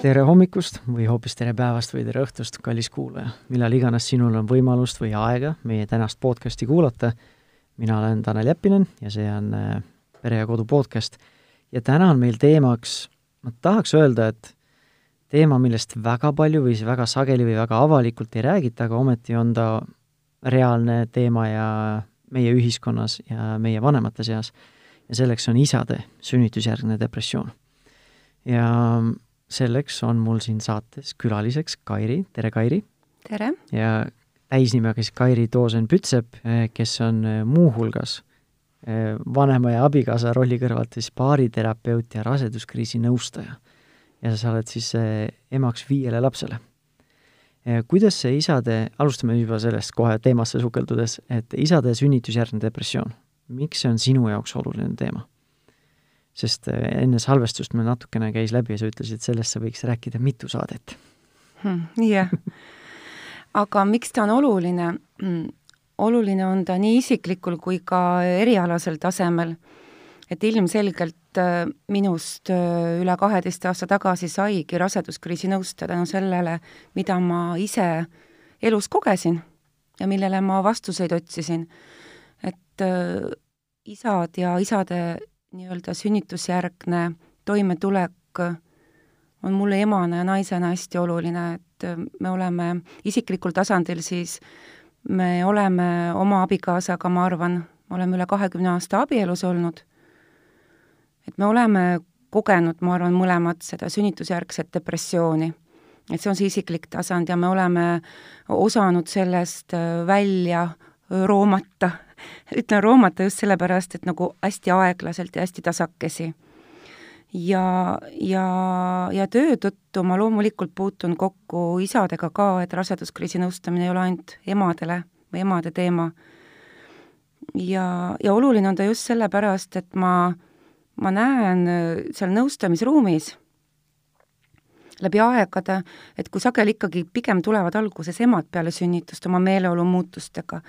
tere hommikust või hoopis tere päevast või tere õhtust, kallis kuulaja, millal iganes sinul on võimalust või aega meie tänast podcasti kuulata. mina olen Tanel Jeppinen ja see on äh, Pere ja Kodu podcast. ja täna on meil teemaks, ma tahaks öelda, et teema, millest väga palju või väga sageli või väga avalikult ei räägita, aga ometi on ta reaalne teema ja meie ühiskonnas ja meie vanemate seas. ja selleks on isade sünnitusjärgne depressioon. ja selleks on mul siin saates külaliseks Kairi, tere Kairi! tere! ja täisnimega siis Kairi Toosen-Pütsep, kes on eh, muuhulgas eh, vanema ja abikaasa rolli kõrvalt siis baariterapeut ja raseduskriisi nõustaja. ja sa oled siis eh, emaks viiele lapsele. kuidas see isade, alustame juba sellest kohe teemasse sukeldudes, et isade sünnitusjärgne depressioon, miks see on sinu jaoks oluline teema? Sest äh, enne salvestust meil natukene käis läbi ja sa ütlesid, sellest sa võiks rääkida mitu saadet hmm,. jah. aga miks ta on oluline? Hmm, oluline on ta nii isiklikul kui ka erialasel tasemel. et ilmselgelt äh, minust äh, üle kaheteist aasta tagasi saigi raseduskriisi nõustaja tänu sellele, mida ma ise elus kogesin ja millele ma vastuseid otsisin. et isad ja isade nii-öelda sünnitusjärgne toimetulek on mulle emana ja naisena hästi oluline, et me oleme isiklikul tasandil siis, me oleme oma abikaasaga, ma arvan, oleme üle kahekümne aasta abielus olnud, et me oleme kogenud, ma arvan, mõlemad seda sünnitusjärgset depressiooni. et see on see isiklik tasand ja me oleme osanud sellest välja roomata ütlen roomata just sellepärast, et nagu hästi aeglaselt ja hästi tasakesi. ja, ja, ja töö tõttu ma loomulikult puutun kokku isadega ka, et raseduskriisi nõustamine ei ole ainult emadele või emade teema. ja, ja oluline on ta just sellepärast, et ma, ma näen seal nõustamisruumis läbi aegade, et kui sageli ikkagi pigem tulevad alguses emad peale sünnitust oma meeleolu muutustega,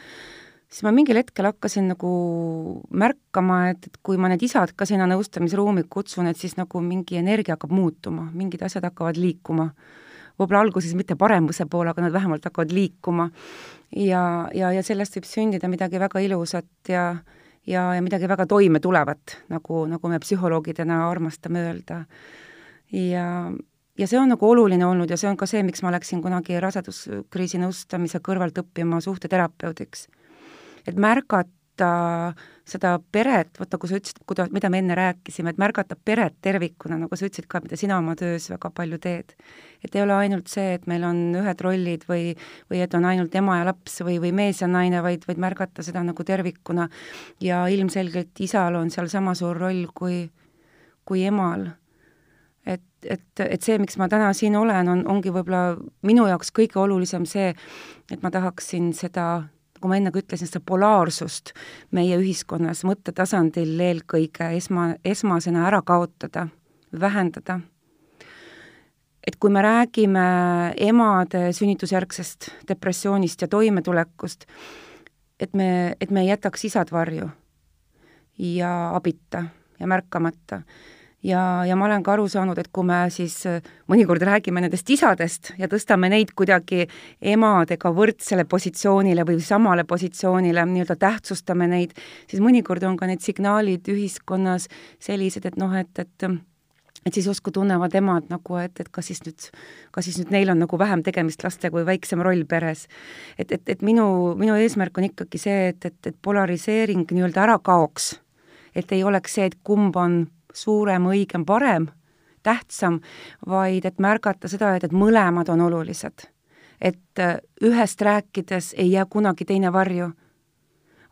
siis ma mingil hetkel hakkasin nagu märkama, et, et kui ma need isad ka sinna nõustamisruumi kutsun, et siis nagu mingi energia hakkab muutuma, mingid asjad hakkavad liikuma. võib-olla alguses mitte paremuse poole, aga nad vähemalt hakkavad liikuma. ja, ja, ja sellest võib sündida midagi väga ilusat ja ja, ja midagi väga toimetulevat, nagu, nagu me psühholoogidena armastame öelda. ja, ja see on nagu oluline olnud ja see on ka see, miks ma läksin kunagi raseduskriisi nõustamise kõrvalt õppima suhteterapeudiks et märgata seda peret, vaata, kui sa ütlesid, kuida-, mida me enne rääkisime, et märgata peret tervikuna, nagu sa ütlesid ka, mida sina oma töös väga palju teed. et ei ole ainult see, et meil on ühed rollid või, või et on ainult ema ja laps või, või mees ja naine, vaid, vaid märgata seda nagu tervikuna. ja ilmselgelt isal on seal sama suur roll kui, kui emal et, et, et see, miks ma täna siin olen, on, ongi võib-olla minu jaoks kõige olulisem see, et ma tahaksin seda nagu ma enne ka ütlesin, seda polaarsust meie ühiskonnas mõttetasandil eelkõige esma, esmasena ära kaotada, vähendada. et kui me räägime emade sünnitusjärgsest depressioonist ja toimetulekust, et me, et me ei jätaks isad varju ja abita ja märkamata ja, ja ma olen ka aru saanud, et kui me siis äh, mõnikord räägime nendest isadest ja tõstame neid kuidagi emadega võrdsele positsioonile või samale positsioonile, nii-öelda tähtsustame neid, siis mõnikord on ka need signaalid ühiskonnas sellised, et noh, et, et et siis justkui tunnevad emad nagu, et, et kas siis nüüd, kas siis nüüd neil on nagu vähem tegemist lastega või väiksem roll peres. et, et, et minu, minu eesmärk on ikkagi see, et, et, et polariseering nii-öelda ära kaoks. et ei oleks see, et kumb on suurem, õigem, parem, tähtsam, vaid et märgata seda, et, et mõlemad on olulised. et äh, ühest rääkides ei jää kunagi teine varju,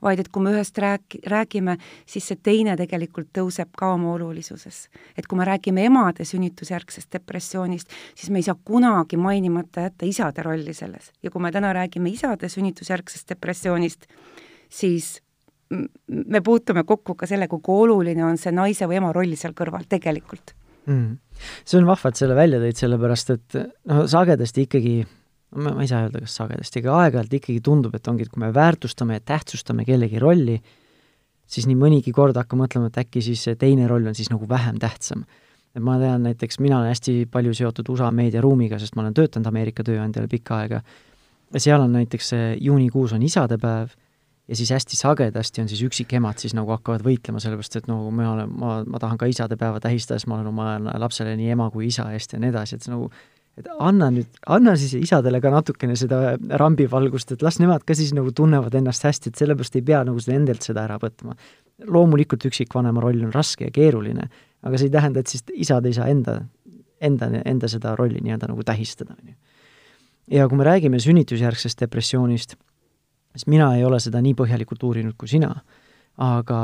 vaid et kui me ühest rääk-, räägime, siis see teine tegelikult tõuseb ka oma olulisuses. et kui me räägime emade sünnitusjärgsest depressioonist, siis me ei saa kunagi mainimata jätta isade rolli selles. ja kui me täna räägime isade sünnitusjärgsest depressioonist, siis me puutume kokku ka sellega, kui oluline on see naise või ema roll seal kõrval tegelikult. Mm.. see on vahva, et selle välja tõid, sellepärast et noh, sagedasti ikkagi ma, ma ei saa öelda, kas sagedasti, aga aeg-ajalt ikkagi tundub, et ongi, et kui me väärtustame ja tähtsustame kellegi rolli, siis nii mõnigi kord hakkab mõtlema, et äkki siis see teine roll on siis nagu vähem tähtsam. et ma tean näiteks, mina olen hästi palju seotud USA meediaruumiga, sest ma olen töötanud Ameerika tööandjale pikka aega, seal on näiteks juunikuus on isadepäev ja siis hästi sagedasti on siis üksikemad siis nagu hakkavad võitlema, sellepärast et nagu ma olen, ma, ma tahan ka isadepäeva tähistada, sest ma olen oma lapsele nii ema kui isa eest ja nii edasi, et see nagu et anna nüüd, anna siis isadele ka natukene seda rambivalgust, et las nemad ka siis nagu tunnevad ennast hästi, et sellepärast ei pea nagu seda endalt seda ära võtma. loomulikult üksikvanema roll on raske ja keeruline, aga see ei tähenda, et siis isad ei saa enda, enda, enda seda rolli nii-öelda nagu tähistada, on ju. ja kui me räägime sünnitusjärgsest depressioonist, siis mina ei ole seda nii põhjalikult uurinud kui sina, aga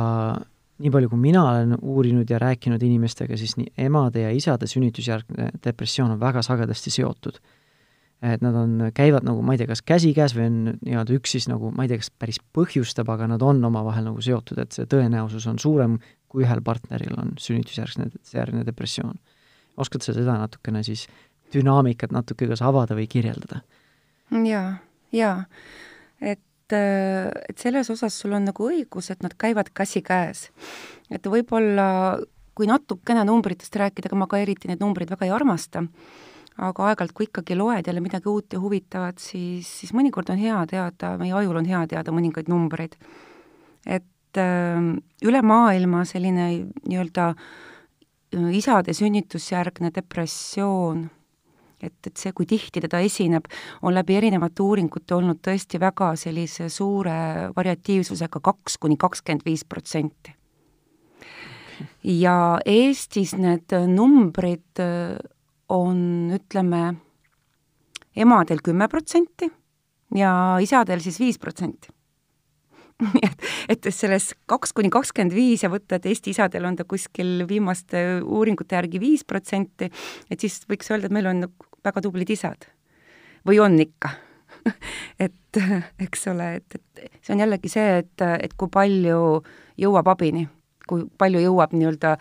nii palju, kui mina olen uurinud ja rääkinud inimestega, siis nii emade ja isade sünnitusjärgne depressioon on väga sagedasti seotud. et nad on, käivad nagu, ma ei tea, kas käsikäes või on nii-öelda üks siis nagu, ma ei tea, kas päris põhjustab, aga nad on omavahel nagu seotud, et see tõenäosus on suurem, kui ühel partneril on sünnitusjärgne, järgne depressioon. oskad sa seda natukene siis, dünaamikat natuke kas avada või kirjeldada? jaa, jaa, et et selles osas sul on nagu õigus, et nad käivad käsikäes. et võib-olla kui natukene numbritest rääkida, ega ma ka eriti neid numbreid väga ei armasta, aga aeg-ajalt, kui ikkagi loed jälle midagi uut ja huvitavat, siis, siis mõnikord on hea teada, meie ajul on hea teada mõningaid numbreid. et äh, üle maailma selline nii-öelda äh, isade sünnitusjärgne depressioon et, et see, kui tihti teda esineb, on läbi erinevate uuringute olnud tõesti väga sellise suure variatiivsusega kaks kuni kakskümmend viis protsenti. ja Eestis need numbrid äh, on, ütleme, emadel kümme protsenti ja isadel siis viis protsenti nii et, et selles kaks kuni kakskümmend viis ja võtta, et Eesti isadel on ta kuskil viimaste uuringute järgi viis protsenti, et siis võiks öelda, et meil on väga tublid isad. või on ikka et eks ole, et, et see on jällegi see, et, et kui palju jõuab abini, kui palju jõuab nii-öelda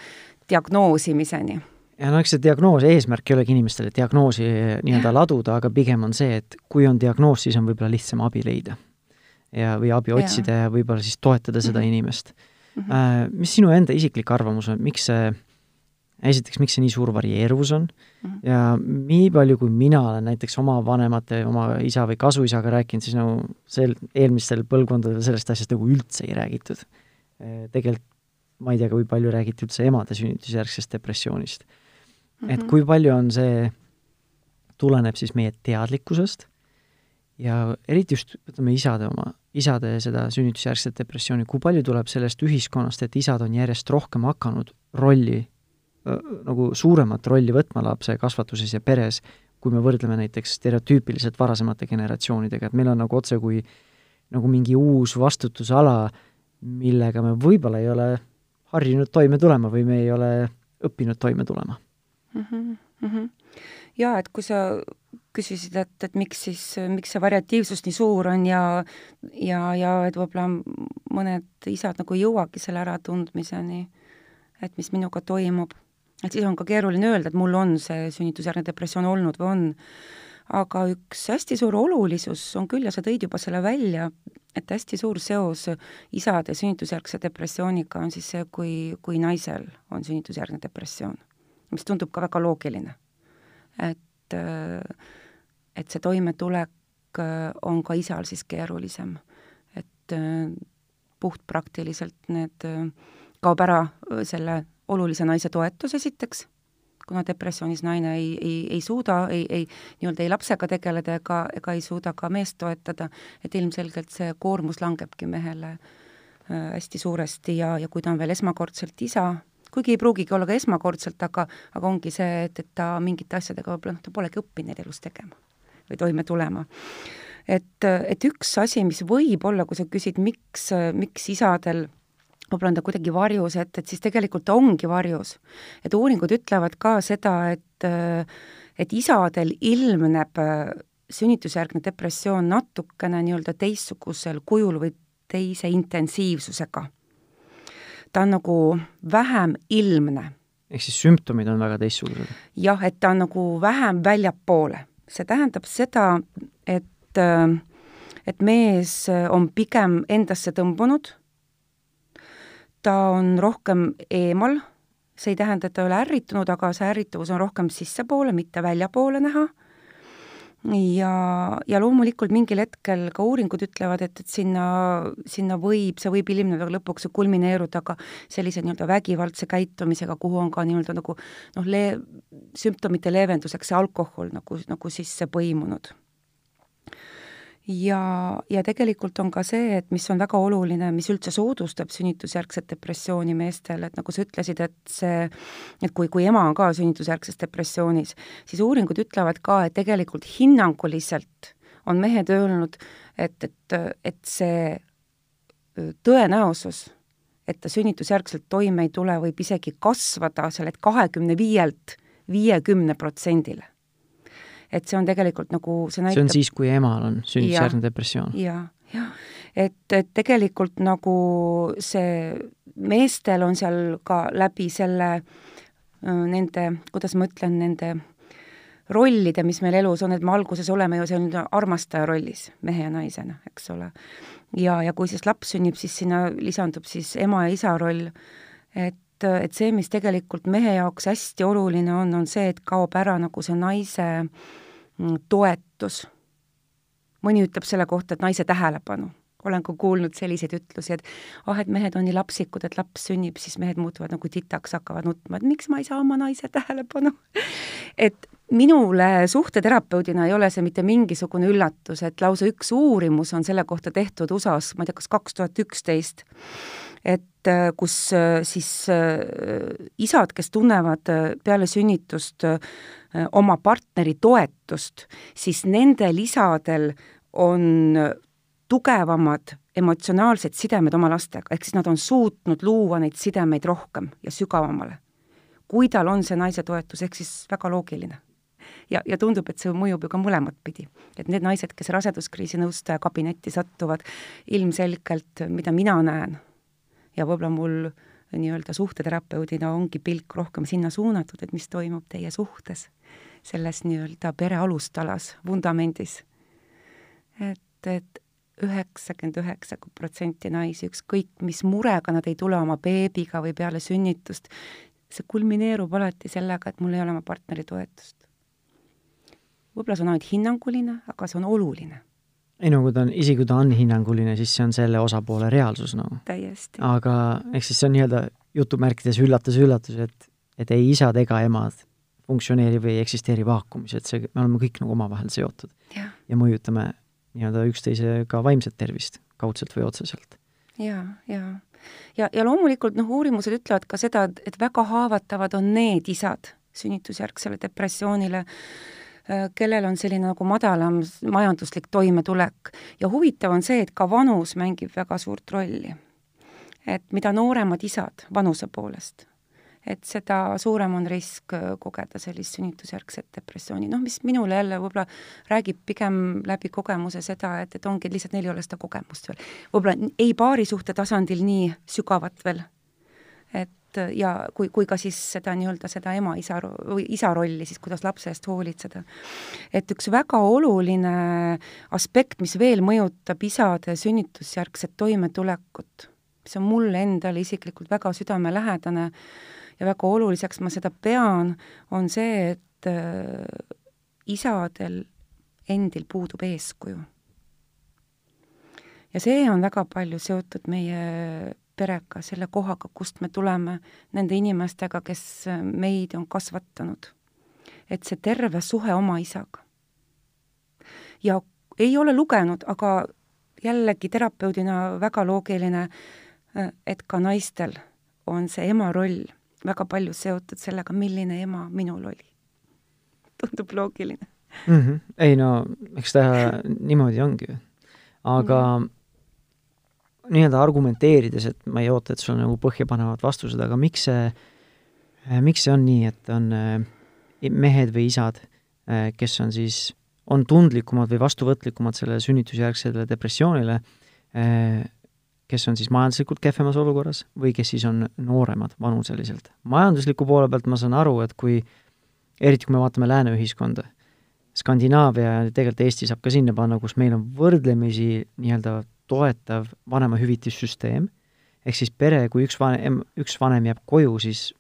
diagnoosimiseni ja no eks see diagnoos, eesmärk ei olegi inimestele diagnoosi nii-öelda laduda, aga pigem on see, et kui on diagnoos, siis on võib-olla lihtsam abi leida. ja, või abi otsida ja, ja võib-olla siis toetada seda mm -hmm. inimest mm. -hmm. Mis sinu enda isiklik arvamus on, miks see esiteks, miks see nii suur varieeruvus on mm -hmm. ja nii palju, kui mina olen näiteks oma vanemate, oma isa või kasuisaga rääkinud, siis nagu sel, eelmistel põlvkondadel sellest asjast nagu üldse ei räägitud. Tegelikult ma ei tea, kui palju räägiti üldse emade sünnitusjärgsest depressioonist mm. -hmm. et kui palju on see, tuleneb siis meie teadlikkusest ja eriti just, ütleme, isade oma, isade seda sünnitusjärgset depressiooni, kui palju tuleb sellest ühiskonnast, et isad on järjest rohkem hakanud rolli nagu suuremat rolli võtma lapse kasvatuses ja peres, kui me võrdleme näiteks stereotüüpiliselt varasemate generatsioonidega, et meil on nagu otsekui nagu mingi uus vastutusala, millega me võib-olla ei ole harjunud toime tulema või me ei ole õppinud toime tulema mm. -hmm, mm -hmm. jaa, et kui sa küsisid, et, et miks siis, miks see variatiivsus nii suur on ja ja, ja et võib-olla mõned isad nagu ei jõuagi selle äratundmiseni, et mis minuga toimub et siis on ka keeruline öelda, et mul on see sünnitusjärgne depressioon olnud või on. aga üks hästi suur olulisus on küll ja sa tõid juba selle välja, et hästi suur seos isade sünnitusjärgse depressiooniga on siis see, kui, kui naisel on sünnitusjärgne depressioon, mis tundub ka väga loogiline. et, et see toimetulek on ka isal siis keerulisem, et puhtpraktiliselt need kaob ära selle olulise naise toetus esiteks, kuna depressioonis naine ei, ei, ei suuda, ei, ei nii-öelda ei lapsega tegeleda ega, ega ei suuda ka meest toetada, et ilmselgelt see koormus langebki mehele äh, hästi suuresti ja, ja kui ta on veel esmakordselt isa, kuigi ei pruugigi olla ka esmakordselt, aga, aga ongi see, et, et ta mingite asjadega võib-olla noh, ta polegi õppinud neid elus tegema või toime tulema. et, et üks asi, mis võib olla, kui sa küsid, miks, miks isadel võib-olla on ta kuidagi varjus, et, et siis tegelikult ta ongi varjus. et uuringud ütlevad ka seda, et, et isadel ilmneb sünnitusjärgne depressioon natukene nii-öelda teistsugusel kujul või teise intensiivsusega. ta on nagu vähem ilmne. ehk siis sümptomid on väga teistsugused? jah, et ta on nagu vähem väljapoole. see tähendab seda, et et mees on pigem endasse tõmbunud ta on rohkem eemal see ei tähenda, et ta ei ole ärritunud, aga see ärrituvus on rohkem sissepoole, mitte väljapoole näha. Ja, ja loomulikult mingil hetkel ka uuringud ütlevad, et, et sinna, sinna võib, see võib ilmneda lõpuks kulmineeruda ka sellise nii-öelda vägivaldse käitumisega, kuhu on ka nii-öelda nagu noh, lee-, sümptomite leevenduseks see alkohol nagu, nagu sisse põimunud ja, ja tegelikult on ka see, et mis on väga oluline, mis üldse soodustab sünnitusjärgset depressiooni meestel, et nagu sa ütlesid, et see, et kui, kui ema on ka sünnitusjärgses depressioonis, siis uuringud ütlevad ka, et tegelikult hinnanguliselt on mehed öelnud, et, et, et see tõenäosus, et ta sünnitusjärgselt toime ei tule, võib isegi kasvada sellelt kahekümne viielt viiekümne protsendile et see on tegelikult nagu, see näitab see on siis, kui emal on sünnitusjärgne depressioon ja,? jah, jah. et, et tegelikult nagu see, meestel on seal ka läbi selle nende, kuidas ma ütlen, nende rollide, mis meil elus on, et me alguses oleme ju selline armastaja rollis, mehe ja naisena, eks ole. ja, ja kui siis laps sünnib, siis sinna lisandub siis ema ja isa roll, et et see, mis tegelikult mehe jaoks hästi oluline on, on see, et kaob ära nagu see naise äh, toetus. mõni ütleb selle kohta, et naise tähelepanu. olen ka kuulnud selliseid ütlusi, et ah, et mehed on nii lapsikud, et laps sünnib, siis mehed muutuvad nagu titaks, hakkavad nutma, et miks ma ei saa oma naise tähelepanu et minule suhteterapeudina ei ole see mitte mingisugune üllatus, et lausa üks uurimus on selle kohta tehtud USA-s, ma ei tea, kas kaks tuhat üksteist, et äh, kus äh, siis äh, isad, kes tunnevad peale sünnitust oma partneri toetust, siis nendel isadel on tugevamad emotsionaalsed sidemed oma lastega, ehk siis nad on suutnud luua neid sidemeid rohkem ja sügavamale. kui tal on see naise toetus, ehk siis väga loogiline. ja, ja tundub, et see mõjub ju ka mõlemat pidi. et need naised, kes raseduskriisi nõustaja kabinetti satuvad, ilmselgelt, mida mina näen, ja võib-olla mul nii-öelda suhteterapeudina ongi pilk rohkem sinna suunatud, et mis toimub teie suhtes, selles nii-öelda pere alustalas, vundamendis. et, et üheksakümmend üheksa protsenti naisi, ükskõik mis murega nad ei tule oma beebiga või peale sünnitust, see kulmineerub alati sellega, et mul ei ole oma partneri toetust. võib-olla see on ainult hinnanguline, aga see on oluline ei no kui ta on, isegi kui ta on hinnanguline, siis see on selle osapoole reaalsus nagu no.. täiesti. aga ehk siis see on nii-öelda jutumärkides üllatus-üllatus, et, et ei isad ega emad funktsioneeri või ei eksisteeri vaakumis, et see, me oleme kõik nagu omavahel seotud. ja mõjutame nii-öelda üksteisega vaimset tervist, kaudselt või otseselt. ja, ja, ja, ja loomulikult noh, uurimused ütlevad ka seda, et väga haavatavad on need isad sünnitusjärgsele depressioonile, Äh, kellel on selline nagu madalam majanduslik toimetulek ja huvitav on see, et ka vanus mängib väga suurt rolli. et mida nooremad isad vanuse poolest, et seda suurem on risk äh, kogeda sellist sünnitusjärgset depressiooni, noh, mis minule jälle võib-olla räägib pigem läbi kogemuse seda, et, et ongi lihtsalt neil ei ole seda kogemust veel. võib-olla ei paarisuhte tasandil nii sügavat veel, et et ja kui, kui ka siis seda nii-öelda seda ema-isa või isa rolli siis, kuidas lapse eest hoolitseda. et üks väga oluline aspekt, mis veel mõjutab isade sünnitusjärgset toimetulekut, mis on mulle endale isiklikult väga südamelähedane ja väga oluliseks ma seda pean, on see, et äh, isadel endil puudub eeskuju. ja see on väga palju seotud meie perega, selle kohaga, kust me tuleme, nende inimestega, kes meid on kasvatanud. et see terve suhe oma isaga. ja ei ole lugenud, aga jällegi terapeudina väga loogiline, et ka naistel on see ema roll väga palju seotud sellega, milline ema minul oli. tundub loogiline mm. -hmm. ei no, eks ta niimoodi ongi. aga mm -hmm nii-öelda argumenteerides, et ma ei oota, et sul nagu põhjapanevad vastused, aga miks see, äh, miks see on nii, et on äh, mehed või isad, äh, kes on siis, on tundlikumad või vastuvõtlikumad sellele sünnitusjärgsele depressioonile, kes on siis majanduslikult kehvemas olukorras või kes siis on nooremad vanuseliselt. majandusliku poole pealt ma saan aru, et kui, eriti kui me vaatame lääne ühiskonda, Skandinaavia ja tegelikult Eesti saab ka sinna panna, kus meil on võrdlemisi nii-öelda toetav vanemahüvitissüsteem, ehk siis pere, kui üks vanem, üks vanem jääb koju, siis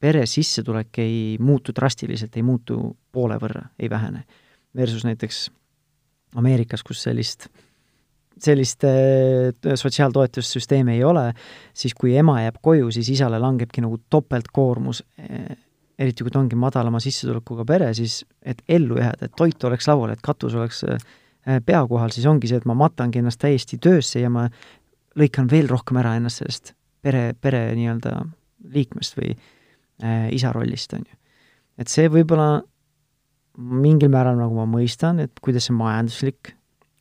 pere sissetulek ei muutu drastiliselt, ei muutu poole võrra, ei vähene. Versus näiteks Ameerikas, kus sellist, sellist äh, sotsiaaltoetussüsteemi ei ole, siis kui ema jääb koju, siis isale langebki nagu topeltkoormus, äh, eriti kui ta ongi madalama sissetulekuga pere, siis et ellu jääda, et toit oleks laual, et katus oleks äh, pea kohal, siis ongi see, et ma matangi ennast täiesti töösse ja ma lõikan veel rohkem ära ennast sellest pere, pere nii-öelda liikmest või äh, isa rollist, on ju. et see võib-olla mingil määral nagu ma mõistan, et kuidas see majanduslik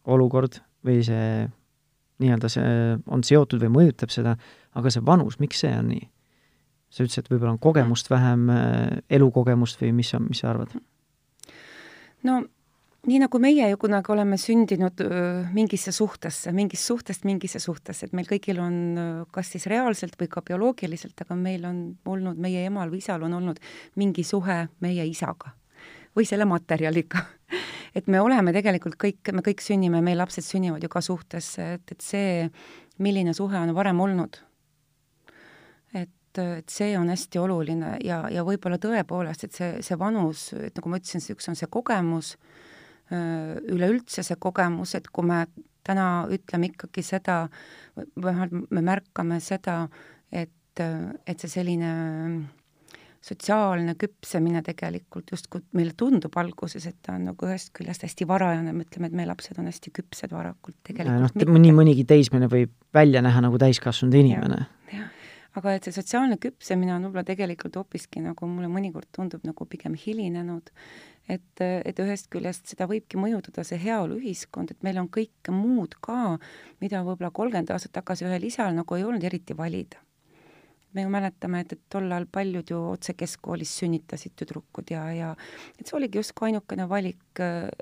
olukord või see nii-öelda see on seotud või mõjutab seda, aga see vanus, miks see on nii? sa ütlesid, et võib-olla on kogemust vähem, äh, elukogemust või mis sa, mis sa arvad? no nii nagu meie ju kunagi oleme sündinud mingisse suhtesse, mingist suhtest mingisse suhtesse, et meil kõigil on kas siis reaalselt või ka bioloogiliselt, aga meil on olnud, meie emal või isal on olnud mingi suhe meie isaga või selle materjaliga. Et me oleme tegelikult kõik, me kõik sünnime, meie lapsed sünnivad ju ka suhtesse, et, et see, milline suhe on varem olnud, et et see on hästi oluline ja, ja võib-olla tõepoolest, et see, see vanus, et nagu ma ütlesin, see üks on see kogemus, üleüldse see kogemus, et kui me täna ütleme ikkagi seda, vähemalt me märkame seda, et, et see selline sotsiaalne küpsemine tegelikult justkui meile tundub alguses, et ta on nagu ühest küljest hästi varajane, me ütleme, et meie lapsed on hästi küpsed varakult, tegelikult noh, nii mõnigi teismeline võib välja näha nagu täiskasvanud inimene. aga et see sotsiaalne küpsemine on võib-olla tegelikult hoopiski nagu mulle mõnikord tundub nagu pigem hilinenud, et, et ühest küljest seda võibki mõjutada see heaoluühiskond, et meil on kõike muud ka, mida võib-olla kolmkümmend aastat tagasi ühel isal nagu ei olnud eriti valida. me ju mäletame, et, et tol ajal paljud ju otse keskkoolis sünnitasid tüdrukud ja, ja et see oligi justkui ainukene valik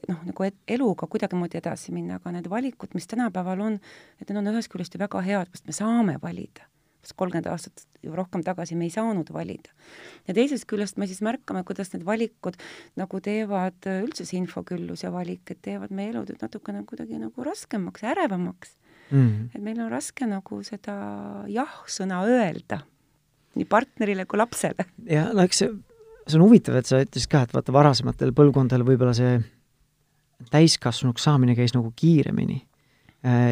noh, nagu et eluga kuidagimoodi edasi minna, aga need valikud, mis tänapäeval on, et need on ühest küljest ju väga head, sest me saame valida kolmkümmend aastat rohkem tagasi me ei saanud valida. ja teisest küljest me siis märkame, kuidas need valikud nagu teevad üldse see infoküllus ja valik, et teevad meie elud natukene kuidagi nagu raskemaks, ärevamaks mm. -hmm. et meil on raske nagu seda jah-sõna öelda nii partnerile kui lapsele. ja no eks see, see on huvitav, et sa ütlesid ka, et vaata, varasematel põlvkondadel võib-olla see täiskasvanuks saamine käis nagu kiiremini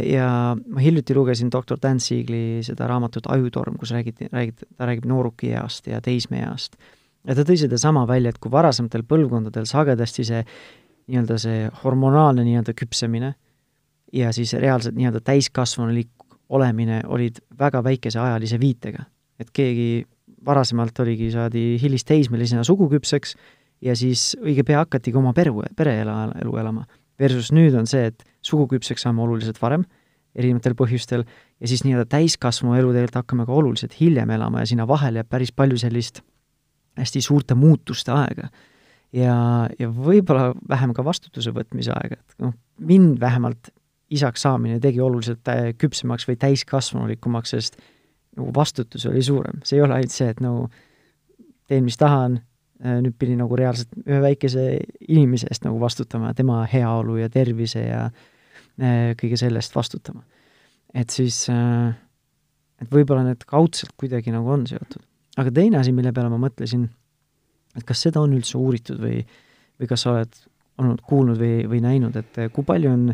ja ma hiljuti lugesin doktor Dan Siegli seda raamatut Ajutorm, kus räägiti, räägid, ta räägib noorukieast ja teismeeast. ja ta tõi sedasama välja, et kui varasematel põlvkondadel sagedasti see nii-öelda see hormonaalne nii-öelda küpsemine ja siis reaalselt nii-öelda täiskasvanulik olemine olid väga väikese ajalise viitega. et keegi varasemalt oligi, saadi hilisteismelisena suguküpseks ja siis õige pea hakatigi oma peru, pereelu elama versus nüüd on see, et suguküpseks saame oluliselt varem, erinevatel põhjustel, ja siis nii-öelda täiskasvanu elu tegelikult hakkame ka oluliselt hiljem elama ja sinna vahele jääb päris palju sellist hästi suurte muutuste aega. ja, ja võib-olla vähem ka vastutuse võtmise aega, et noh, mind vähemalt isaks saamine tegi oluliselt küpsemaks või täiskasvanulikumaks, sest nagu vastutus oli suurem, see ei ole ainult see, et no teen, mis tahan, Äh, nüüd pidi nagu reaalselt ühe väikese inimese eest nagu vastutama, tema heaolu ja tervise ja äh, kõige selle eest vastutama. et siis, äh, et võib-olla need kaudselt kuidagi nagu on seotud. aga teine asi, mille peale ma mõtlesin, et kas seda on üldse uuritud või, või kas sa oled olnud kuulnud või, või näinud, et kui palju on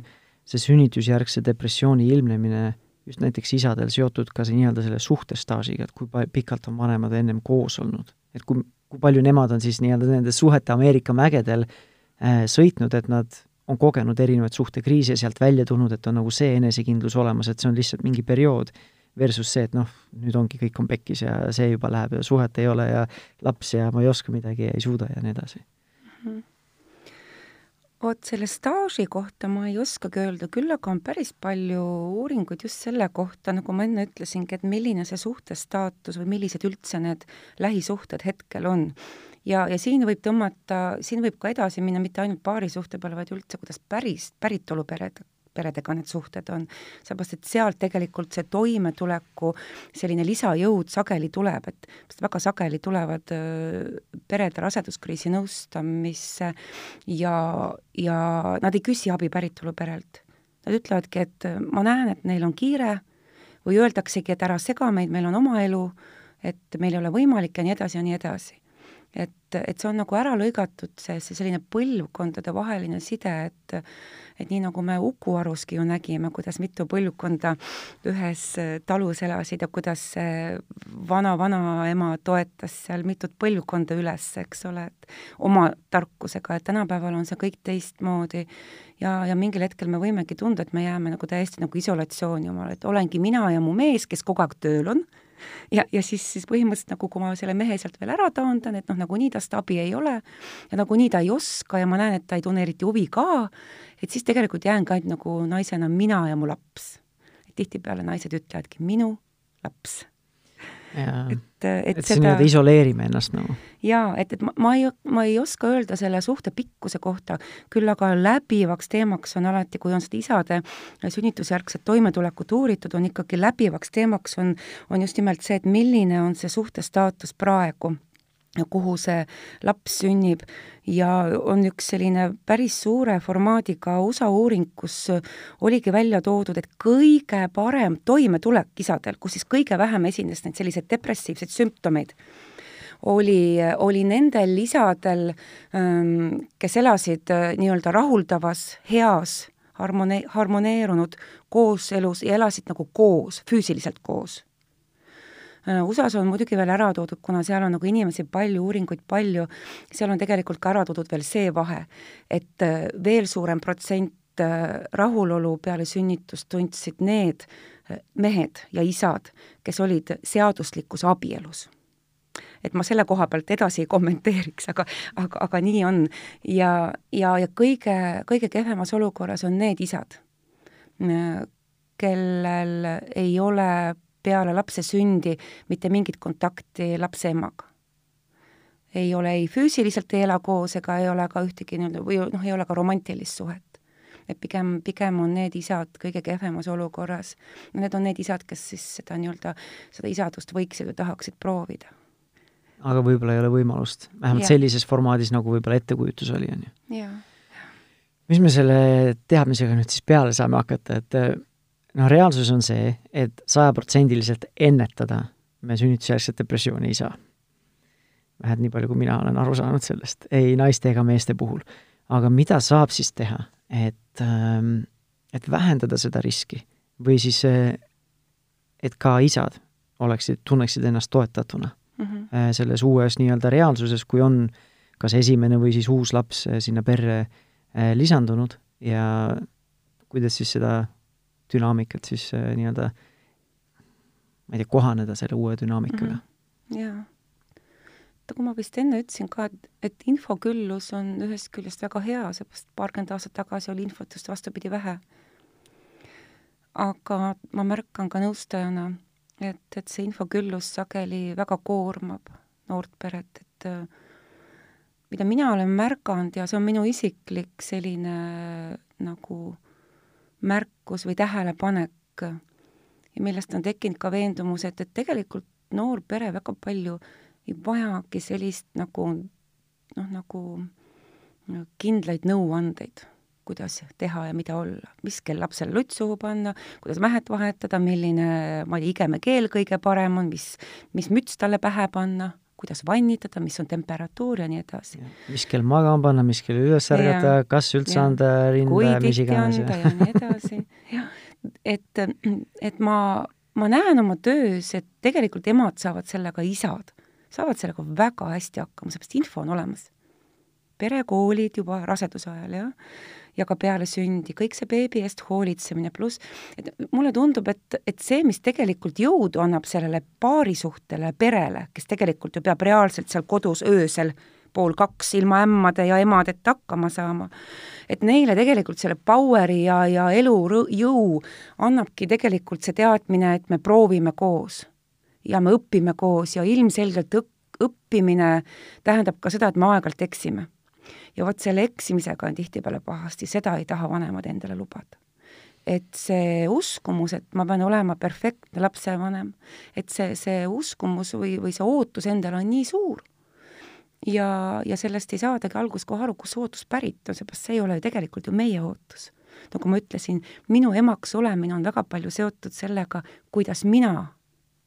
see sünnitusjärgse depressiooni ilmnemine just näiteks isadel seotud ka see nii-öelda selle suhtestaažiga, et kui pikalt on vanemad ennem koos olnud, et kui kui palju nemad on siis nii-öelda nende suhete Ameerika mägedel äh, sõitnud, et nad on kogenud erinevaid suhtekriise, sealt välja tulnud, et on nagu see enesekindlus olemas, et see on lihtsalt mingi periood, versus see, et noh, nüüd ongi, kõik on pekkis ja see juba läheb ja suhet ei ole ja laps ja ma ei oska midagi ja ei suuda ja nii edasi mm. -hmm vot selle staaži kohta ma ei oskagi öelda, küll aga on päris palju uuringuid just selle kohta, nagu ma enne ütlesingi, et milline see suhtestaatus või millised üldse need lähisuhted hetkel on. ja, ja siin võib tõmmata, siin võib ka edasi minna mitte ainult paarisuhte peale, vaid üldse, kuidas päris, päritolupered peredega need suhted on, sellepärast et sealt tegelikult see toimetuleku selline lisajõud sageli tuleb, et väga sageli tulevad perede raseduskriisi nõustamisse ja, ja nad ei küsi abi päritoluperelt. Nad ütlevadki, et ma näen, et neil on kiire või öeldaksegi, et ära sega meid, meil on oma elu, et meil ei ole võimalik ja nii edasi ja nii edasi et, et see on nagu ära lõigatud, see, see selline põlvkondade vaheline side, et et nii, nagu me Uku Aruski ju nägime, kuidas mitu põlvkonda ühes talus elasid ja kuidas see vana-vanaema toetas seal mitut põlvkonda üles, eks ole, et oma tarkusega, et tänapäeval on see kõik teistmoodi. Ja, ja mingil hetkel me võimegi tunda, et me jääme nagu täiesti nagu isolatsiooni omale, et olengi mina ja mu mees, kes kogu aeg tööl on ja, ja siis, siis põhimõtteliselt nagu, kui ma selle mehe sealt veel ära taandan, et noh, nagunii tast abi ei ole ja nagunii ta ei oska ja ma näen, et ta ei tunne eriti huvi ka, et siis tegelikult jäängi ainult nagu naisena mina ja mu laps. tihtipeale naised ütlevadki minu laps et, et, et seda nii-öelda isoleerime ennast nagu. jaa, et, et ma, ma ei, ma ei oska öelda selle suhte pikkuse kohta, küll aga läbivaks teemaks on alati, kui on seda isade sünnitusjärgset toimetulekut uuritud, on ikkagi läbivaks teemaks on, on just nimelt see, et milline on see suhte staatus praegu kuhu see laps sünnib. Ja on üks selline päris suure formaadiga USA uuring, kus oligi välja toodud, et kõige parem toimetulek isadel, kus siis kõige vähem esines neid selliseid depressiivseid sümptomeid, oli, oli nendel isadel, ähm, kes elasid äh, nii-öelda rahuldavas, heas, harmone-, harmoneerunud kooselus ja elasid nagu koos, füüsiliselt koos USA-s on muidugi veel ära toodud, kuna seal on nagu inimesi palju, uuringuid palju, seal on tegelikult ka ära toodud veel see vahe, et äh, veel suurem protsent äh, rahulolu peale sünnitust tundsid need mehed ja isad, kes olid seaduslikus abielus et ma selle koha pealt edasi ei kommenteeriks, aga, aga, aga nii on. ja, ja, ja kõige, kõige kehvemas olukorras on need isad, kellel ei ole peale lapse sündi mitte mingit kontakti lapse emaga. ei ole ei füüsiliselt ei ela koos ega ei ole ka ühtegi nii-öelda või noh, ei ole ka romantilist suhet. et pigem, pigem on need isad kõige kehvemas olukorras. Need on need isad, kes siis seda nii-öelda, seda isadust võiksid või tahaksid proovida. aga võib-olla ei ole võimalust, vähemalt ja. sellises formaadis, nagu võib-olla ettekujutus oli, on ju. mis me selle teadmisega nüüd siis peale saame hakata, et noh, reaalsus on see, et sajaprotsendiliselt ennetada me sünnitusjärgset depressiooni ei saa. vähemalt nii palju, kui mina olen aru saanud sellest, ei naiste ega meeste puhul. aga mida saab siis teha, et, ähm, et vähendada seda riski või siis, äh, et ka isad oleksid, tunneksid ennast toetatuna mm -hmm. selles uues nii-öelda reaalsuses, kui on kas esimene või siis uus laps äh, sinna perre lisandunud ja kuidas siis seda dünaamikat siis äh, nii-öelda ma ei tea, kohaneda selle uue dünaamikaga mm. -hmm. jaa. kui ma vist enne ütlesin ka, et, et infoküllus on ühest küljest väga hea, seepärast paarkümmend aastat tagasi oli infot just vastupidi vähe. aga ma märkan ka nõustajana, et, et see infoküllus sageli väga koormab noort peret, et äh, mida mina olen märganud ja see on minu isiklik selline nagu äh, märkus või tähelepanek. Ja millest on tekkinud ka veendumus, et, et tegelikult noor pere väga palju ei vajagi sellist nagu noh, nagu kindlaid nõuandeid, kuidas teha ja mida olla, mis kell lapsele lutt suhu panna, kuidas mähet vahetada, milline, ma ei tea, igemekeel kõige parem on, mis, mis müts talle pähe panna kuidas vannitada, mis on temperatuur ja nii edasi. mis kell magama panna, mis kell üles ärgata, kas üldse ja. anda rinda, mis iganes. ja nii edasi, jah. et, et ma, ma näen oma töös, et tegelikult emad saavad sellega, isad saavad sellega väga hästi hakkama, seepärast info on olemas. perekoolid juba raseduse ajal, jah ja ka peale sündi, kõik see beebi eest hoolitsemine, pluss et mulle tundub, et, et see, mis tegelikult jõudu annab sellele paarisuhtele, perele, kes tegelikult ju peab reaalselt seal kodus öösel pool kaks ilma ämmade ja emadeta hakkama saama. et neile tegelikult selle power'i ja, ja elujõu annabki tegelikult see teadmine, et me proovime koos ja me õpime koos ja ilmselgelt õpp, õppimine tähendab ka seda, et me aeg-ajalt eksime ja vot selle eksimisega on tihtipeale pahasti, seda ei taha vanemad endale lubada. et see uskumus, et ma pean olema perfektne lapsevanem, et see, see uskumus või, või see ootus endale on nii suur, ja, ja sellest ei saadagi alguses kohe aru, kust see ootus pärit on, seepärast see ei ole ju tegelikult ju meie ootus. nagu ma ütlesin, minu emaks olemine on väga palju seotud sellega, kuidas mina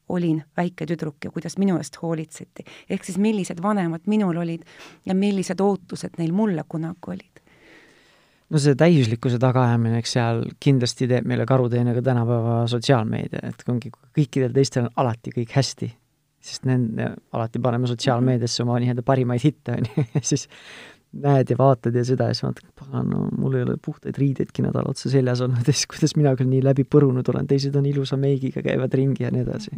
olin väike tüdruk ja kuidas minu eest hoolitseti. ehk siis millised vanemad minul olid ja millised ootused neil mulle kunagi olid no see täiuslikkuse tagaajamine, eks seal kindlasti teeb meile karuteene ka tänapäeva sotsiaalmeedia, et ongi kõikidel teistel on alati kõik hästi, sest nende, alati paneme sotsiaalmeediasse oma nii-öelda parimaid hitte, on ju, ja siis näed ja vaatad ja seda ja siis vaatad, pagan, no mul ei ole puhtaid riideidki nädal otsa seljas olnud ja siis kuidas mina küll nii läbi põrunud olen, teised on ilusa meigiga, käivad ringi ja nii edasi.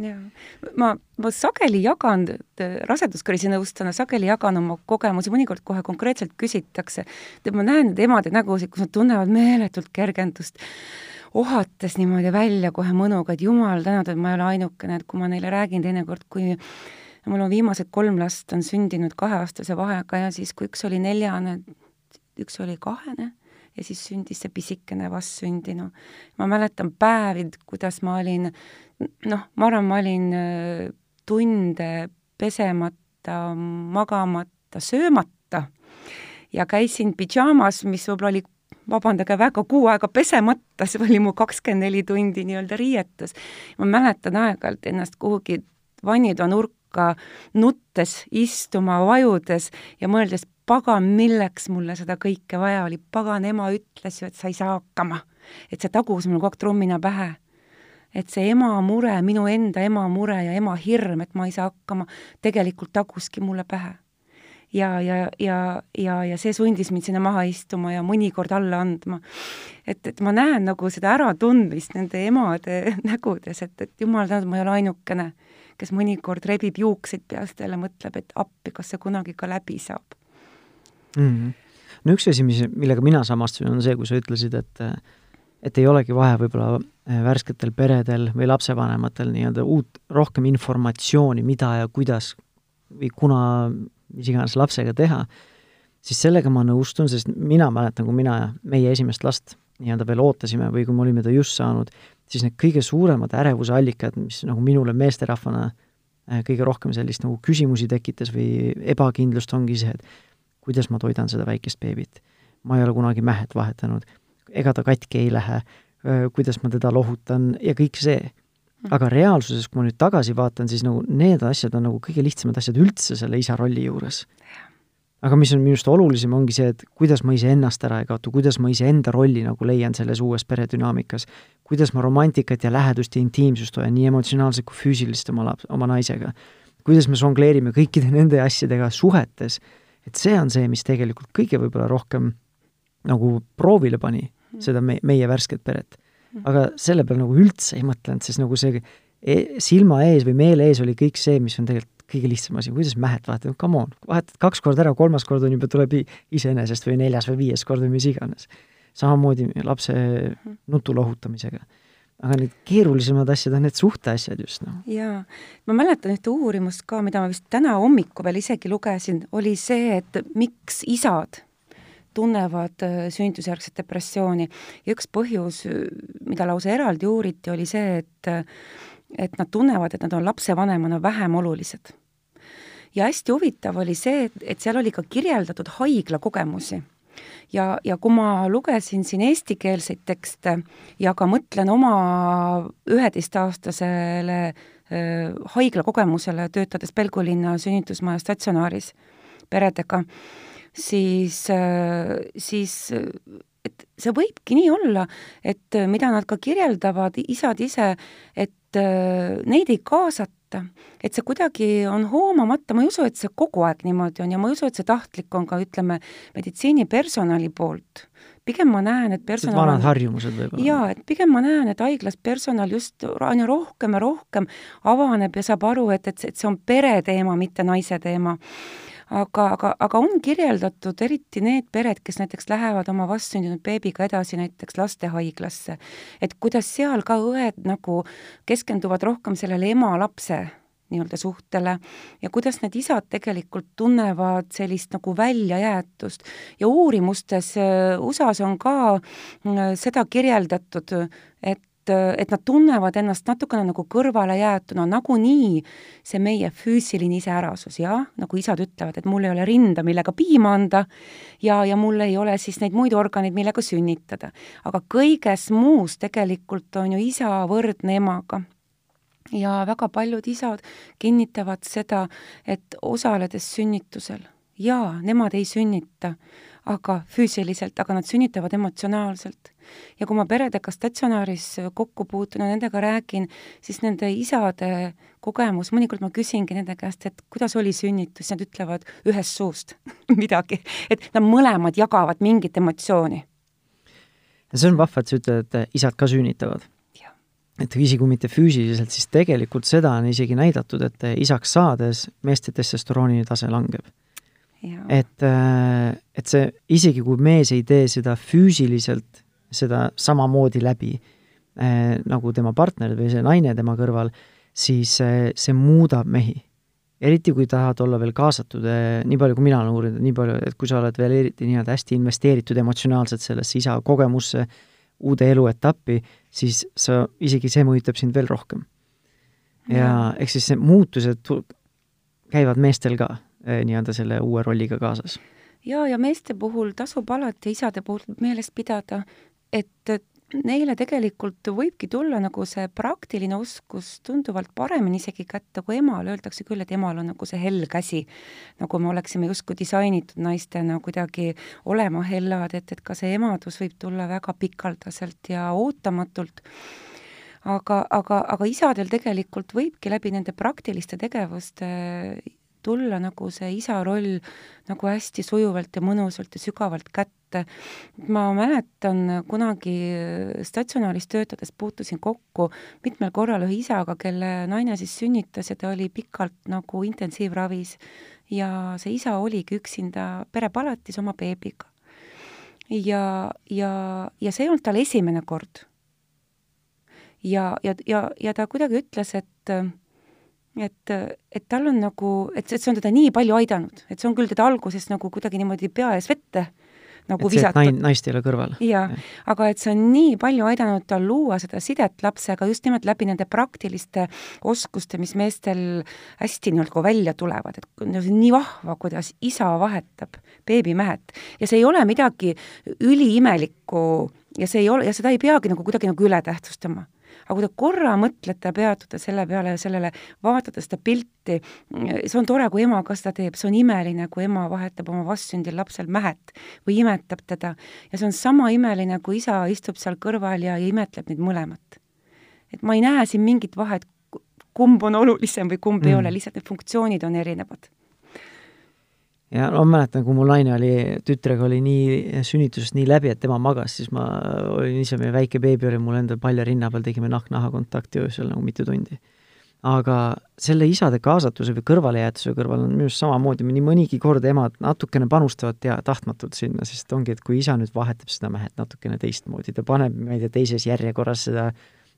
ma, ma sageli jagan, raseduskriisi nõustajana sageli jagan oma kogemusi, mõnikord kohe konkreetselt küsitakse, et ma näen nende emade nägusid, kus nad tunnevad meeletult kergendust ohates niimoodi välja kohe mõnuga, et jumal tänatud, ma ei ole ainukene, et kui ma neile räägin teinekord, kui mul on viimased kolm last on sündinud kaheaastase vahega ja siis, kui üks oli neljane, üks oli kahene ja siis sündis see pisikene vastsündinu. ma mäletan päevi, kuidas ma olin, noh, ma arvan, ma olin äh, tunde pesemata, magamata, söömata ja käisin pidžaamas, mis võib-olla oli vabandage väga, kuu aega pesemata, see oli mu kakskümmend neli tundi nii-öelda riietus. ma mäletan aeg-ajalt ennast kuhugi vannitoa nurka hakka nuttes istuma, vajudes ja mõeldes, pagan, milleks mulle seda kõike vaja oli, pagan, ema ütles ju, et sa ei saa hakkama. et see tagus mul kogu aeg trummina pähe. et see ema mure, minu enda ema mure ja ema hirm, et ma ei saa hakkama, tegelikult taguski mulle pähe ja, ja, ja, ja, ja see sundis mind sinna maha istuma ja mõnikord alla andma. et, et ma näen nagu seda äratundmist nende emade nägudes, et, et jumal tänatud, ma ei ole ainukene kes mõnikord rebib juukseid peast jälle, mõtleb, et appi, kas see kunagi ka läbi saab mm. -hmm. no üks asi, mis, millega mina samastusin, on see, kui sa ütlesid, et et ei olegi vaja võib-olla eh, värsketel peredel või lapsevanematel nii-öelda uut, rohkem informatsiooni, mida ja kuidas või kuna, mis iganes lapsega teha, siis sellega ma nõustun, sest mina mäletan, kui mina meie esimest last nii-öelda veel ootasime või kui me olime ta just saanud, siis need kõige suuremad ärevuse allikad, mis nagu minule meesterahvana äh, kõige rohkem sellist nagu küsimusi tekitas või ebakindlust, ongi see, et kuidas ma toidan seda väikest beebit. ma ei ole kunagi mähet vahetanud, ega ta katki ei lähe, äh, kuidas ma teda lohutan ja kõik see. Mhm. aga reaalsuses, kui ma nüüd tagasi vaatan, siis nagu need asjad on nagu kõige lihtsamad asjad üldse selle isa rolli juures aga mis on minu arust olulisem, ongi see, et kuidas ma iseennast ära ei kaota, kuidas ma iseenda rolli nagu leian selles uues peredünaamikas, kuidas ma romantikat ja lähedust ja intiimsust hoian nii emotsionaalselt kui füüsilist oma laps, oma naisega, kuidas me žongleerime kõikide nende asjadega suhetes, et see on see, mis tegelikult kõige võib-olla rohkem nagu proovile pani mm. seda me, meie värsket peret. Mm. aga selle peale nagu üldse ei mõtelnud, sest nagu see e silma ees või meele ees oli kõik see, mis on tegelikult kõige lihtsam asi, kuidas mähet vahetad, come on, vahetad kaks korda ära, kolmas kord on juba, tuleb iseenesest või neljas või viies kord või mis iganes. Samamoodi lapse nutu lohutamisega. aga need keerulisemad asjad on need suhteasjad just, noh. jaa, ma mäletan ühte uurimust ka, mida ma vist täna hommikul veel isegi lugesin, oli see, et miks isad tunnevad äh, sünnitusjärgset depressiooni ja üks põhjus, mida lausa eraldi uuriti, oli see, et et nad tunnevad, et nad on lapsevanemana vähem olulised. ja hästi huvitav oli see, et, et seal oli ka kirjeldatud haigla kogemusi ja, ja kui ma lugesin siin eestikeelseid tekste ja ka mõtlen oma üheteistaastasele äh, haigla kogemusele, töötades Pelgulinna sünnitusmaja statsionaaris peredega, siis äh,, siis et see võibki nii olla, et mida nad ka kirjeldavad, isad ise, et äh, neid ei kaasata, et see kuidagi on hoomamata, ma ei usu, et see kogu aeg niimoodi on ja ma ei usu, et see tahtlik on ka, ütleme, meditsiinipersonali poolt. pigem ma näen, et personal vanad harjumused võib-olla. jaa, et pigem ma näen, et haiglas personal just aina rohkem ja rohkem avaneb ja saab aru, et, et, et see on pere teema, mitte naise teema aga, aga, aga on kirjeldatud eriti need pered, kes näiteks lähevad oma vastsündinud beebiga edasi näiteks lastehaiglasse, et kuidas seal ka õed nagu keskenduvad rohkem sellele ema-lapse nii-öelda suhtele ja kuidas need isad tegelikult tunnevad sellist nagu väljajäetust. Ja uurimustes äh, USA-s on ka äh, seda kirjeldatud, et et, nad tunnevad ennast natukene nagu kõrvalejäetuna, nagunii see meie füüsiline iseärasus, jah, nagu isad ütlevad, et mul ei ole rinda, millega piima anda ja, ja mul ei ole siis neid muid organeid, millega sünnitada. aga kõiges muus tegelikult on ju isa võrdne emaga ja väga paljud isad kinnitavad seda, et osaledes sünnitusel, jaa, nemad ei sünnita, aga füüsiliselt, aga nad sünnitavad emotsionaalselt. Ja kui ma peredega statsionaaris kokku puutun ja nendega räägin, siis nende isade kogemus, mõnikord ma küsingi nende käest, et kuidas oli sünnitus, nad ütlevad ühest suust midagi, et nad mõlemad jagavad mingit emotsiooni. ja see on vahva, et sa ütled, et isad ka sünnitavad et isegi kui mitte füüsiliselt, siis tegelikult seda on isegi näidatud, et isaks saades meeste testosterooni tase langeb. et, äh, et see, isegi kui mees ei tee seda füüsiliselt, seda samamoodi läbi äh, nagu tema partner või see naine tema kõrval, siis äh, see muudab mehi. eriti kui tahad olla veel kaasatud, nii palju kui mina olen uurinud, nii palju, et kui sa oled veel eriti nii-öelda hästi investeeritud emotsionaalselt sellesse isa kogemusse, uude eluetappi, siis sa, isegi see mõjutab sind veel rohkem. ja ehk siis see muutused käivad meestel ka eh, nii-öelda selle uue rolliga kaasas. jaa, ja meeste puhul tasub alati isade puhul meeles pidada, et neile tegelikult võibki tulla nagu see praktiline oskus tunduvalt paremini isegi kätte kui emal, öeldakse küll, et emal on nagu see hell käsi, nagu me oleksime justkui disainitud naistena kuidagi olema hellad, et, et ka see emadus võib tulla väga pikaldaselt ja ootamatult. Aga, aga, aga isadel tegelikult võibki läbi nende praktiliste tegevuste tulla nagu see isa roll nagu hästi sujuvalt ja mõnusalt ja sügavalt kätte. ma mäletan kunagi statsionaaris töötades puutusin kokku mitmel korral ühe isaga, kelle naine siis sünnitas ja ta oli pikalt nagu intensiivravis ja see isa oligi üksinda perepalatis oma beebiga. ja, ja, ja see ei olnud tal esimene kord. ja, ja, ja, ja ta kuidagi ütles, et et, et tal on nagu, et, et see on teda nii palju aidanud, et see on küll teda alguses nagu kuidagi niimoodi pea ees vette nagu et visatud. nain, naist ei ole kõrval. jaa ja., aga et see on nii palju aidanud tal luua seda sidet lapsega just nimelt läbi nende praktiliste oskuste, mis meestel hästi nagu välja tulevad, et see on nii vahva, kuidas isa vahetab beebimähet ja see ei ole midagi üliimelikku ja see ei ole, ja seda ei peagi nagu kuidagi nagu üle tähtsustama aga kui te korra mõtlete, peatute selle peale ja sellele, vaatate seda pilti, see on tore, kui ema ka seda teeb, see on imeline, kui ema vahetab oma vastsündil lapsel mähet või imetab teda. ja see on sama imeline, kui isa istub seal kõrval ja, ja imetleb neid mõlemat. et ma ei näe siin mingit vahet, kumb on olulisem või kumb mm. ei ole, lihtsalt need funktsioonid on erinevad ja no ma mäletan, kui mu naine oli, tütrega oli nii, sünnitusest nii läbi, et tema magas, siis ma olin ise, meie väike beebi oli mul endal palja rinna peal, tegime nahk-naha kontakti öösel nagu mitu tundi. aga selle isade kaasatuse või kõrvalejäetuse kõrval on minu arust samamoodi, nii mõnigi kord emad natukene panustavad tea, tahtmatult sinna, sest ongi, et kui isa nüüd vahetab seda mehet natukene teistmoodi, ta paneb, ma ei tea, teises järjekorras seda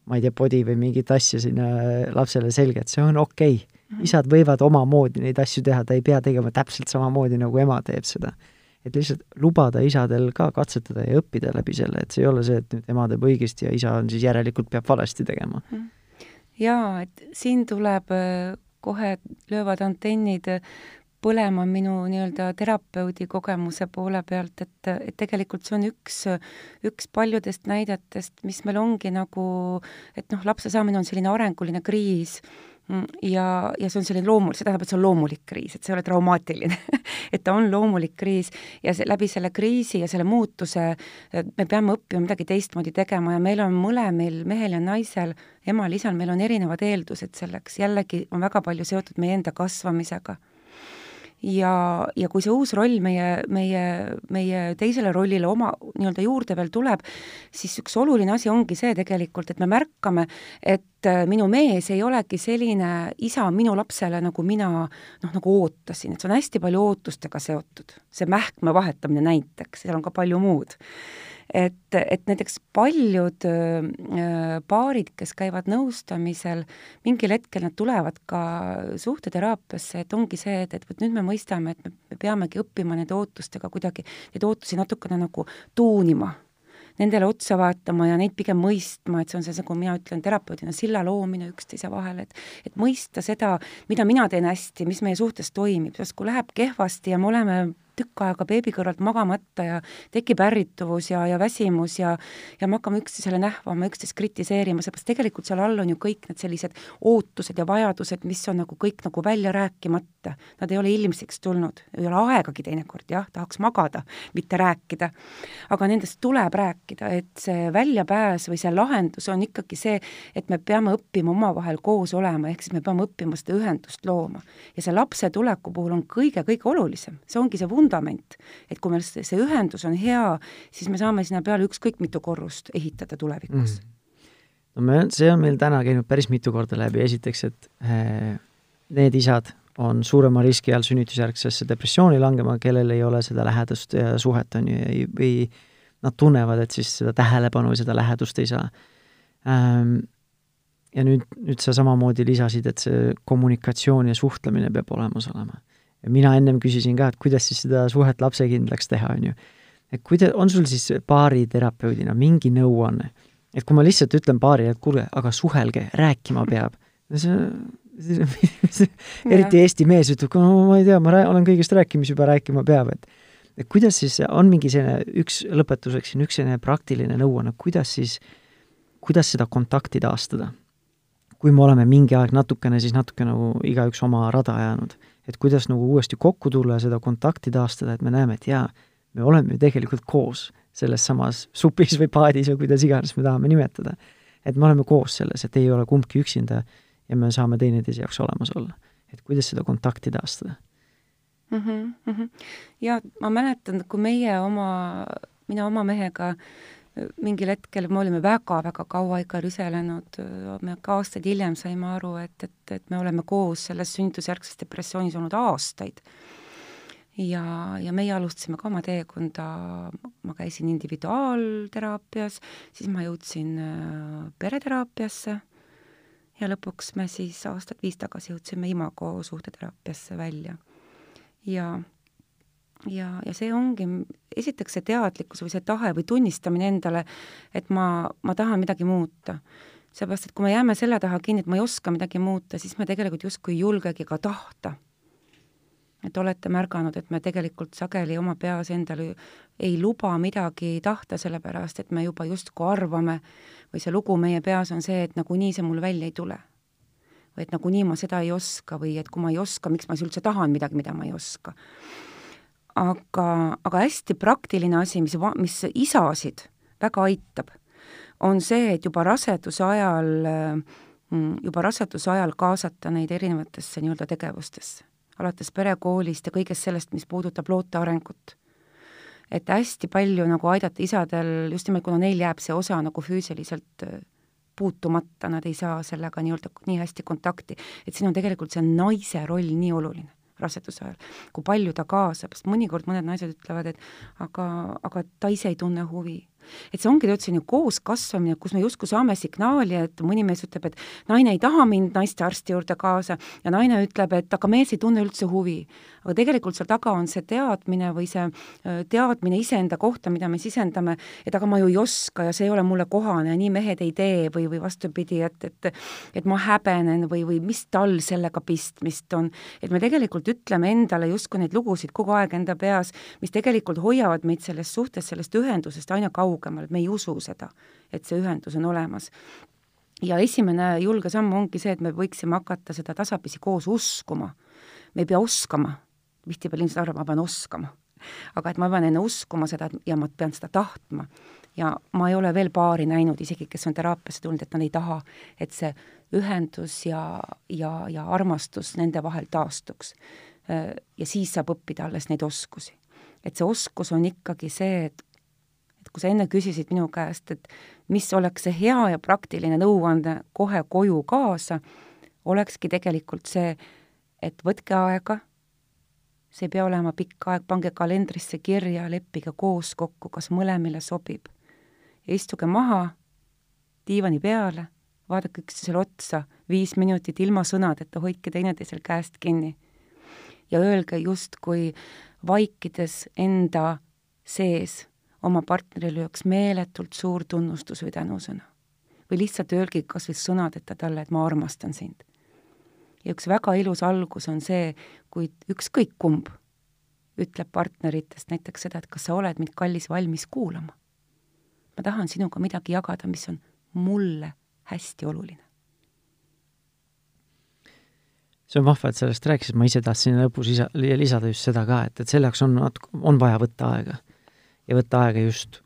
ma ei tea, podi või mingit asja sinna lapsele selga, et see on okei okay. Isad võivad omamoodi neid asju teha, ta ei pea tegema täpselt samamoodi, nagu ema teeb seda. et lihtsalt lubada isadel ka katsetada ja õppida läbi selle, et see ei ole see, et nüüd ema teeb õigesti ja isa on siis järelikult peab valesti tegema. Mhm. jaa, et siin tuleb äh, kohe, löövad antennid äh, põlema minu nii-öelda terapeudi kogemuse poole pealt, et, et tegelikult see on üks, üks paljudest näidetest, mis meil ongi nagu, et noh, lapse saamine on selline arenguline kriis ja, ja see on selline loomul-, see tähendab, et see on loomulik kriis, et see ei ole traumaatiline et ta on loomulik kriis ja see, läbi selle kriisi ja selle muutuse me peame õppima midagi teistmoodi tegema ja meil on mõlemil, mehel ja naisel, emal-isal, meil on erinevad eeldused selleks, jällegi on väga palju seotud meie enda kasvamisega ja, ja kui see uus roll meie, meie, meie teisele rollile oma nii-öelda juurde veel tuleb, siis üks oluline asi ongi see tegelikult, et me märkame, et äh, minu mees ei olegi selline isa minu lapsele, nagu mina noh, nagu ootasin, et see on hästi palju ootustega seotud. see mähkme vahetamine näiteks, seal on ka palju muud et, et näiteks paljud paarid, kes käivad nõustamisel, mingil hetkel nad tulevad ka suhteteraapiasse, et ongi see, et, et vot nüüd me mõistame, et me peamegi õppima nende ootustega kuidagi, neid ootusi natukene nagu tuunima nendele otsa vaatama ja neid pigem mõistma, et see on see, nagu mina ütlen terapeudina, silla loomine üksteise vahel, et et mõista seda, mida mina teen hästi, mis meie suhtes toimib, sest kui läheb kehvasti ja me oleme tükk aega beebi kõrvalt magamata ja tekib ärrituvus ja, ja väsimus ja ja me hakkame üksteisele nähvama, üksteist kritiseerima, seepärast tegelikult seal all on ju kõik need sellised ootused ja vajadused, mis on nagu kõik nagu välja rääkimata. Nad ei ole ilmsiks tulnud, ei ole aegagi teinekord, jah, tahaks magada, mitte rääkida. aga nendest tuleb rääkida, et see väljapääs või see lahendus on ikkagi see, et me peame õppima omavahel koos olema, ehk siis me peame õppima seda ühendust looma. ja see lapse tuleku puhul on kõige-kõige olulisem, see ongi see vundament. et kui meil see, ühendus on hea, siis me saame sinna peale ükskõik mitu korrust ehitada tulevikus mm.. no me, see on meil täna käinud päris mitu korda läbi, esiteks, et äh, need isad on suurema riski all sünnitusjärgsesse depressiooni langema, kellel ei ole seda lähedust ja suhet, on ju, või nad tunnevad, et siis seda tähelepanu või seda lähedust ei saa ähm, ja nüüd, nüüd sa samamoodi lisasid, et see kommunikatsioon ja suhtlemine peab olemas olema. Ja mina ennem küsisin ka, et kuidas siis seda suhet lapsekindlaks teha, on ju. et kuida-, on sul siis baariterapeudina mingi nõuanne, et kui ma lihtsalt ütlen baarile, et kuulge, aga suhelge, rääkima peab, see eriti Eesti mees ütleb, no ma ei tea, ma rää-, olen kõigest rääkinud, mis juba rääkima peab, et et kuidas siis, on mingi selline üks, lõpetuseks siin üks selline praktiline nõuanne, kuidas siis, kuidas seda kontakti taastada? kui me oleme mingi aeg natukene, siis natuke nagu igaüks oma rada jäänud. Et kuidas nagu uuesti kokku tulla ja seda kontakti taastada, et me näeme, et jaa, me oleme ju tegelikult koos selles samas supis või paadis või kuidas iganes me tahame nimetada. et me oleme koos selles, et ei ole kumbki üksinda ja me saame teineteise jaoks olemas olla. et kuidas seda kontakti taastada mm? -hmm, mm -hmm. ja ma mäletan, kui meie oma, mina oma mehega äh, mingil hetkel me olime väga-väga kaua ikka rüselenud, me ka aastaid hiljem saime aru, et, et, et me oleme koos selles sünnitusjärgses depressioonis olnud aastaid. ja, ja meie alustasime ka oma teekonda, ma käisin individuaalteraapias, siis ma jõudsin äh, pereteraapiasse ja lõpuks me siis aastat viis tagasi jõudsime imago suhteteraapiasse välja. ja ja, ja see ongi esiteks see teadlikkus või see tahe või tunnistamine endale, et ma, ma tahan midagi muuta. seepärast, et kui me jääme selle taha kinni, et ma ei oska midagi muuta, siis me tegelikult justkui ei julgegi ka tahta. et olete märganud, et me tegelikult sageli oma peas endale ei luba midagi tahta, sellepärast et me juba justkui arvame või see lugu meie peas on see, et nagunii see mul välja ei tule või et nagunii ma seda ei oska või et kui ma ei oska, miks ma siis üldse tahan midagi, mida ma ei oska aga, aga hästi praktiline asi, mis, mis isasid väga aitab, on see, et juba raseduse ajal, mm, juba raseduse ajal kaasata neid erinevatesse nii-öelda tegevustesse, alates perekoolist ja kõigest sellest, mis puudutab loote arengut. et hästi palju nagu aidata isadel, just nimelt kuna neil jääb see osa nagu füüsiliselt äh, puutumata, nad ei saa sellega nii-öelda nii hästi kontakti, et siin on tegelikult see naise roll nii oluline raseduse ajal, kui palju ta kaasab, sest mõnikord mõned naised ütlevad, et aga, aga ta ise ei tunne huvi et see ongi, ütles, selline kooskasvamine, kus me justkui saame signaali, et mõni mees ütleb, et naine ei taha mind naistearsti juurde kaasa ja naine ütleb, et aga mees ei tunne üldse huvi. aga tegelikult seal taga on see teadmine või see teadmine iseenda kohta, mida me sisendame, et aga ma ju ei oska ja see ei ole mulle kohane ja nii mehed ei tee või, või vastupidi, et, et et ma häbenen või, või mis tal sellega pistmist on. et me tegelikult ütleme endale justkui neid lugusid kogu aeg enda peas, mis tegelikult hoiavad meid sellest suhtest, sellest ühendusest aina kaugemal kaugemal, et me ei usu seda, et see ühendus on olemas. ja esimene julge samm ongi see, et me võiksime hakata seda tasapisi koos uskuma. me ei pea oskama, tihtipeale inimesed arvavad, ma pean oskama, aga et ma pean enne uskuma seda ja ma pean seda tahtma. ja ma ei ole veel paari näinud, isegi kes on teraapiasse tulnud, et nad ei taha, et see ühendus ja, ja, ja armastus nende vahel taastuks. ja siis saab õppida alles neid oskusi. et see oskus on ikkagi see, et et kui sa enne küsisid minu käest, et mis oleks see hea ja praktiline nõuanne kohe koju kaasa, olekski tegelikult see, et võtke aega, see ei pea olema pikk aeg, pange kalendrisse kirja, leppige koos kokku, kas mõlemile sobib. ja istuge maha diivani peale, vaadake üksteisele otsa viis minutit ilma sõnadeta, hoidke teineteisel käest kinni. ja öelge justkui vaikides enda sees oma partnerile üks meeletult suur tunnustus või tänusõna. või lihtsalt öelgi kas või sõnadeta talle, et ma armastan sind. ja üks väga ilus algus on see, kui ükskõik kumb ütleb partneritest näiteks seda, et kas sa oled mind, kallis, valmis kuulama. ma tahan sinuga midagi jagada, mis on mulle hästi oluline. see on vahva, et sellest rääkisid, ma ise tahtsin lõpus isa, lisada just seda ka, et, et selle jaoks on natuke, on vaja võtta aega. Ja võtta aega just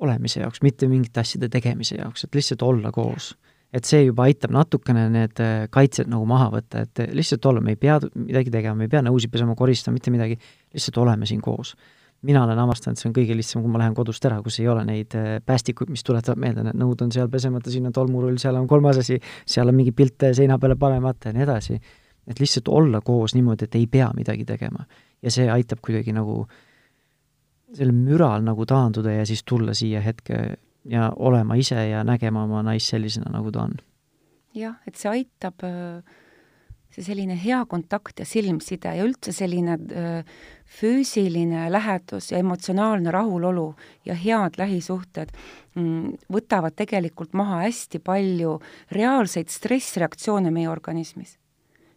olemise jaoks, mitte mingite asjade tegemise jaoks, et lihtsalt olla koos et see juba aitab natukene need äh, kaitsed nagu maha võtta, et lihtsalt olla, me ei pea midagi tegema, me ei pea nõusid pesema, koristama, mitte midagi, lihtsalt oleme siin koos. mina olen avastanud, see on kõige lihtsam, kui ma lähen kodust ära, kus ei ole neid äh, päästikuid, mis tuletavad meelde, need nõud on seal pesemata, siin on tolmurull, seal on kolmas asi, seal on mingi pilt seina peale panemata ja nii edasi. et lihtsalt olla koos niimoodi, et ei pea midagi tegema. ja see aitab kuidagi nagu sellel müral nagu taanduda ja siis tulla siia hetke ja olema ise ja nägema oma naist sellisena, nagu ta on. jah, et see aitab, see selline hea kontakt ja silmside ja üldse selline füüsiline lähedus ja emotsionaalne rahulolu ja head lähisuhted mm, võtavad tegelikult maha hästi palju reaalseid stressreaktsioone meie organismis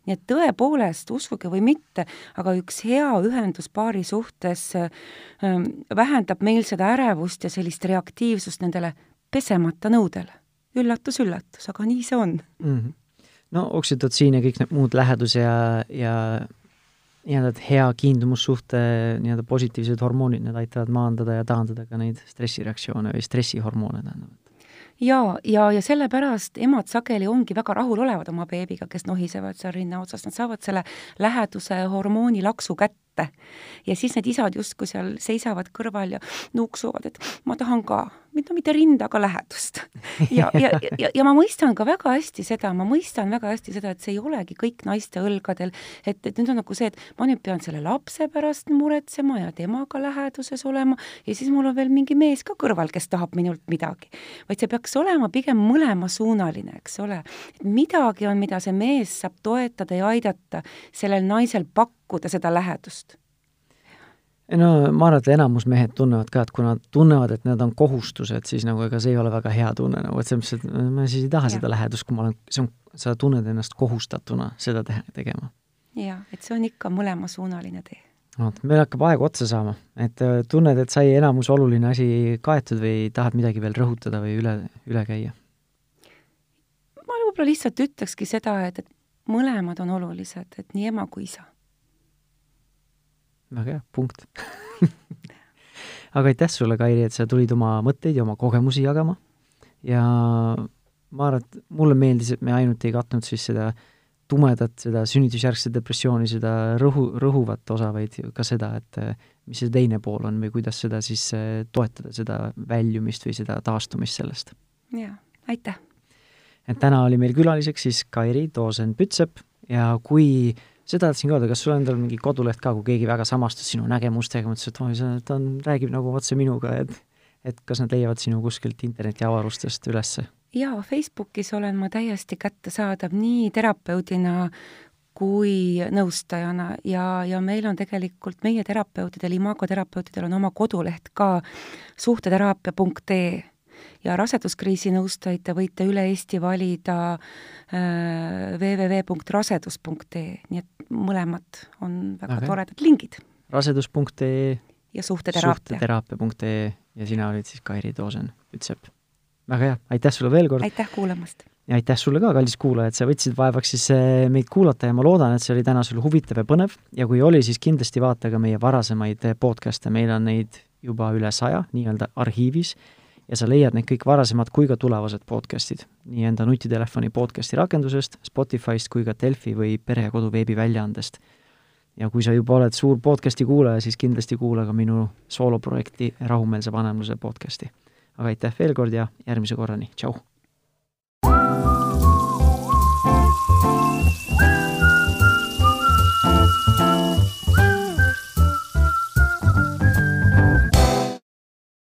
nii et tõepoolest, uskuge või mitte, aga üks hea ühendus paari suhtes ähm, vähendab meil seda ärevust ja sellist reaktiivsust nendele pesemata nõudele. üllatus-üllatus, aga nii see on mm. -hmm. no oksütotsiin ja kõik need muud lähedus ja, ja nii-öelda hea kiindumussuhte nii-öelda positiivsed hormoonid, need aitavad maandada ja taandada ka neid stressireaktsioone või stressihormoone, tähendab jaa, ja, ja sellepärast emad sageli ongi väga rahulolevad oma beebiga, kes nohisevad seal rinna otsas, nad saavad selle läheduse hormooni laksu kätte kätte. ja siis need isad justkui seal seisavad kõrval ja nuuksuvad, et ma tahan ka, no mitte rinda, aga lähedust. ja, ja, ja, ja ma mõistan ka väga hästi seda, ma mõistan väga hästi seda, et see ei olegi kõik naiste õlgadel, et, et nüüd on nagu see, et ma nüüd pean selle lapse pärast muretsema ja temaga läheduses olema ja siis mul on veel mingi mees ka kõrval, kes tahab minult midagi. vaid see peaks olema pigem mõlemasuunaline, eks ole. midagi on, mida see mees saab toetada ja aidata sellel naisel pakkuda seda lähedust? No ma arvan, et enamus mehed tunnevad ka, et kui nad tunnevad, et need on kohustused, siis nagu ega see ei ole väga hea tunne nagu, et selles mõttes, et ma siis ei taha ja. seda lähedust, kui ma olen, see on, sa tunned ennast kohustatuna seda teha, tegema. jah, et see on ikka mõlemasuunaline tee. vot, meil hakkab aeg otsa saama, et äh, tunned, et sai enamus oluline asi kaetud või tahad midagi veel rõhutada või üle, üle käia? ma võib-olla lihtsalt ütlekski seda, et, et mõlemad on olulised, et nii ema kui isa väga hea, punkt aga aitäh sulle, Kairi, et sa tulid oma mõtteid ja oma kogemusi jagama ja ma arvan, et mulle meeldis, et me ainult ei katnud siis seda tumedat, seda sünnitusjärgset depressiooni, seda rõhu, rõhuvat osa, vaid ka seda, et mis see teine pool on või kuidas seda siis eh, toetada, seda väljumist või seda taastumist sellest. jaa, aitäh! et täna oli meil külaliseks siis Kairi Toosen-Pütsepp ja kui äh, seda tahtsin ka öelda, kas sul endal mingi koduleht ka, kui keegi väga samastus sinu nägemustega, mõtles, et oi, ta on, räägib nagu otse minuga, et et kas nad leiavad sinu kuskilt internetiavarustest ülesse? jaa, Facebookis olen ma täiesti kättesaadav nii terapeudina kui nõustajana ja, ja meil on tegelikult, meie terapeutidel, imagoterapeutidel on oma koduleht ka suhteteraapia.ee ja raseduskriisi nõustajaid te võite üle Eesti valida äh, www.rasedus.ee, nii et mõlemad on väga okay. toredad lingid. rasedus.ee ja suhteteraapia. suhteteraapia.ee ja sina olid siis Kairi Toosen-Ütsep. väga hea, aitäh sulle veel kord! aitäh kuulamast! ja aitäh sulle ka, kallis kuulaja, et sa võtsid vaevaks siis äh, meid kuulata ja ma loodan, et see oli täna sul huvitav ja põnev ja kui oli, siis kindlasti vaata ka meie varasemaid podcast'e, meil on neid juba üle saja nii-öelda arhiivis ja sa leiad need kõik varasemad kui ka tulevased podcastid, nii enda nutitelefoni podcasti rakendusest, Spotify'st kui ka Delfi või Pere ja Kodu veebiväljaandest. ja kui sa juba oled suur podcasti kuulaja, siis kindlasti kuula ka minu sooloprojekti Rahumeelse vanemluse podcasti. aga aitäh veel kord ja järgmise korrani, tšau!